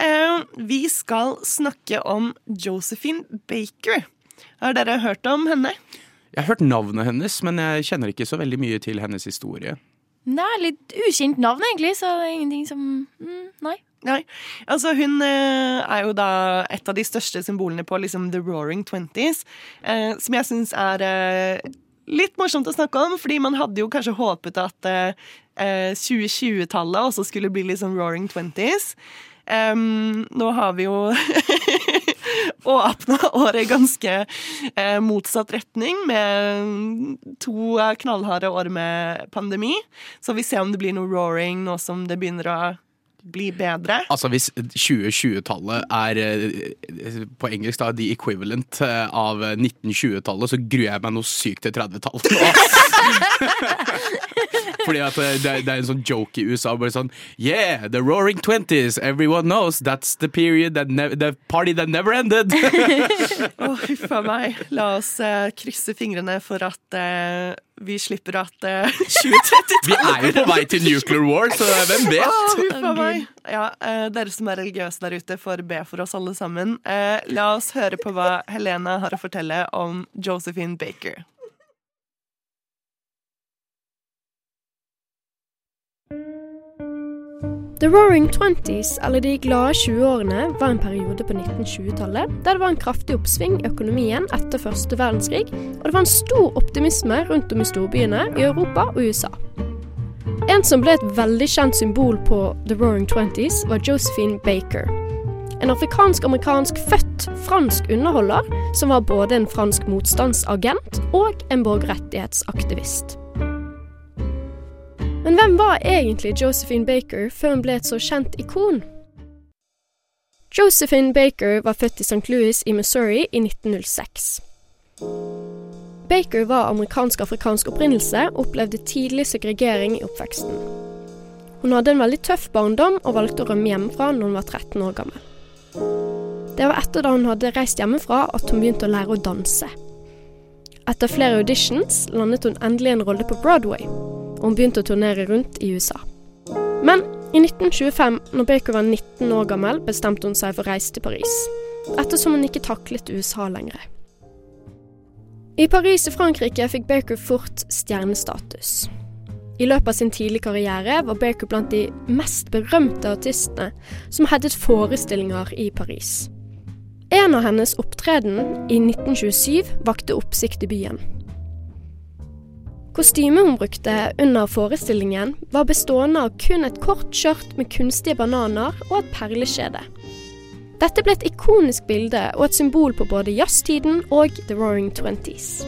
Eh, vi skal snakke om Josephine Baker. Har dere hørt om henne? Jeg har hørt navnet hennes, men jeg kjenner ikke så veldig mye til hennes historie. Nei, litt ukjent navn, egentlig, så det er ingenting som mm, Nei. Nei, altså Hun eh, er jo da et av de største symbolene på liksom The Roaring Twenties, eh, som jeg syns er eh, litt morsomt å snakke om, fordi man hadde jo kanskje håpet at 2020-tallet også skulle bli liksom Roaring Twenties. Um, nå har vi jo åpna året i ganske eh, motsatt retning, med to knallharde år med pandemi. Så vi ser om det blir noe roaring nå som det begynner å bli bedre. Altså Hvis 2020-tallet er eh, på engelsk da, the equivalent eh, av 1920-tallet, så gruer jeg meg noe sykt til 30-tallet. Fordi at eh, det, det, er en sånn joke i USA. Bare sånn Yeah, the roaring twenties. Everyone knows that's the period that the party that never ended. Å, oh, huff a meg. La oss uh, krysse fingrene for at uh, vi slipper at uh, 2030-tallet Vi er jo på vei til nuclear war, så hvem vet? Oh. Ja, uh, dere som er religiøse der ute, får be for oss alle sammen. la oss høre på hva Helena har å fortelle om Josephine Baker. The Roaring Twenties, eller De glade 20-årene, var en periode på 1920-tallet der det var en kraftig oppsving i økonomien etter første verdenskrig, og det var en stor optimisme rundt om i storbyene i Europa og USA. En som ble et veldig kjent symbol på The Roaring Twenties, var Josephine Baker. En afrikansk-amerikansk født fransk underholder som var både en fransk motstandsagent og en borgerrettighetsaktivist. Men hvem var egentlig Josephine Baker før hun ble et så kjent ikon? Josephine Baker var født i St. Louis i Missouri i 1906. Baker var amerikansk-afrikansk opprinnelse og opplevde tidlig segregering i oppveksten. Hun hadde en veldig tøff barndom og valgte å rømme hjemmefra når hun var 13 år gammel. Det var etter da hun hadde reist hjemmefra at hun begynte å lære å danse. Etter flere auditions landet hun endelig en rolle på Broadway, og hun begynte å turnere rundt i USA. Men i 1925, når Baker var 19 år gammel, bestemte hun seg for å reise til Paris, ettersom hun ikke taklet USA lenger. I Paris i Frankrike fikk Baker fort stjernestatus. I løpet av sin tidlige karriere var Baker blant de mest berømte artistene som headet forestillinger i Paris. En av hennes opptreden i 1927 vakte oppsikt i byen. Kostymet hun brukte under forestillingen, var bestående av kun et kort skjørt med kunstige bananer og et perlekjede. Dette ble et ikonisk bilde og et symbol på både jazztiden og The Roaring Twenties.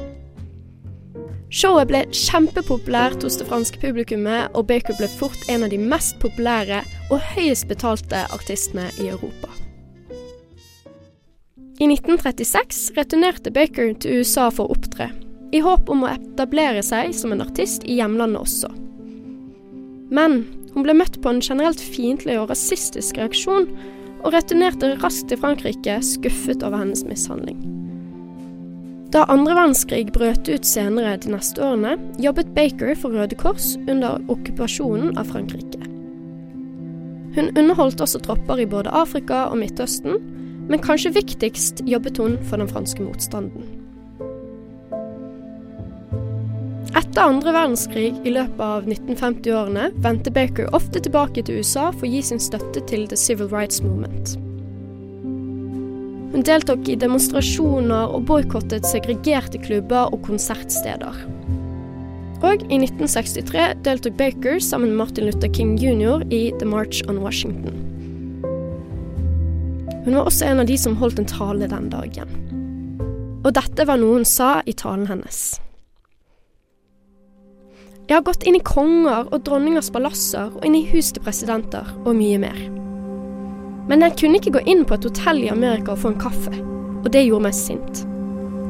Showet ble kjempepopulært hos det franske publikummet, og Baker ble fort en av de mest populære og høyest betalte artistene i Europa. I 1936 returnerte Baker til USA for å opptre, i håp om å etablere seg som en artist i hjemlandet også. Men hun ble møtt på en generelt fiendtlig og rasistisk reaksjon, og returnerte raskt til Frankrike, skuffet over hennes mishandling. Da andre verdenskrig brøt ut senere de neste årene, jobbet Baker for Røde Kors under okkupasjonen av Frankrike. Hun underholdt også tropper i både Afrika og Midtøsten, men kanskje viktigst jobbet hun for den franske motstanden. Etter andre verdenskrig i løpet av 1950-årene vendte Baker ofte tilbake til USA for å gi sin støtte til The Civil Rights Movement. Hun deltok i demonstrasjoner og boikottet segregerte klubber og konsertsteder. Og i 1963 deltok Baker sammen med Martin Luther King jr. i The March on Washington. Hun var også en av de som holdt en tale den dagen. Og dette var noe hun sa i talen hennes. Jeg har gått inn i konger og dronningers palasser og inn i hus til presidenter og mye mer. Men jeg kunne ikke gå inn på et hotell i Amerika og få en kaffe, og det gjorde meg sint.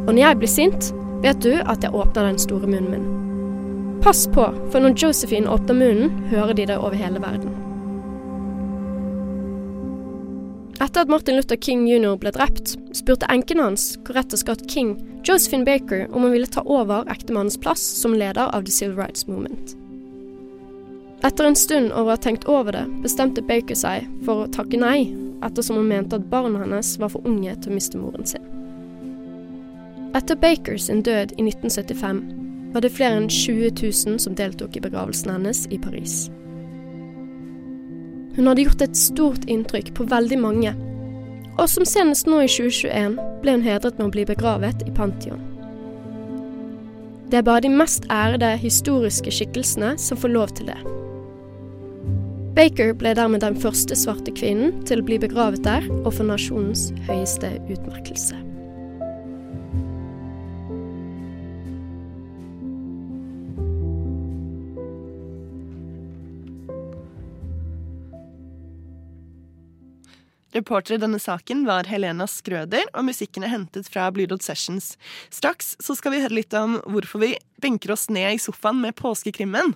Og når jeg blir sint, vet du at jeg åpner den store munnen min. Pass på, for når Josephine åpner munnen, hører de det over hele verden. Etter at Martin Luther King jr. ble drept, spurte enken hans, Coretta Scott King, Josephine Baker om hun ville ta over ektemannens plass som leder av The Civil Rights Movement. Etter en stund over å ha tenkt over det, bestemte Baker seg for å takke nei, ettersom hun mente at barna hennes var for unge til å miste moren sin. Etter Baker sin død i 1975 var det flere enn 20 000 som deltok i begravelsen hennes i Paris. Hun hadde gjort et stort inntrykk på veldig mange, og som senest nå i 2021 ble hun hedret med å bli begravet i Pantheon. Det er bare de mest ærede historiske skikkelsene som får lov til det. Baker ble dermed den første svarte kvinnen til å bli begravet der og få nasjonens høyeste utmerkelse. Reporter i denne saken var Helena Skrøder, og musikken er hentet fra Blue Sessions. Straks så skal vi høre litt om hvorfor vi benker oss ned i sofaen med påskekrimmen.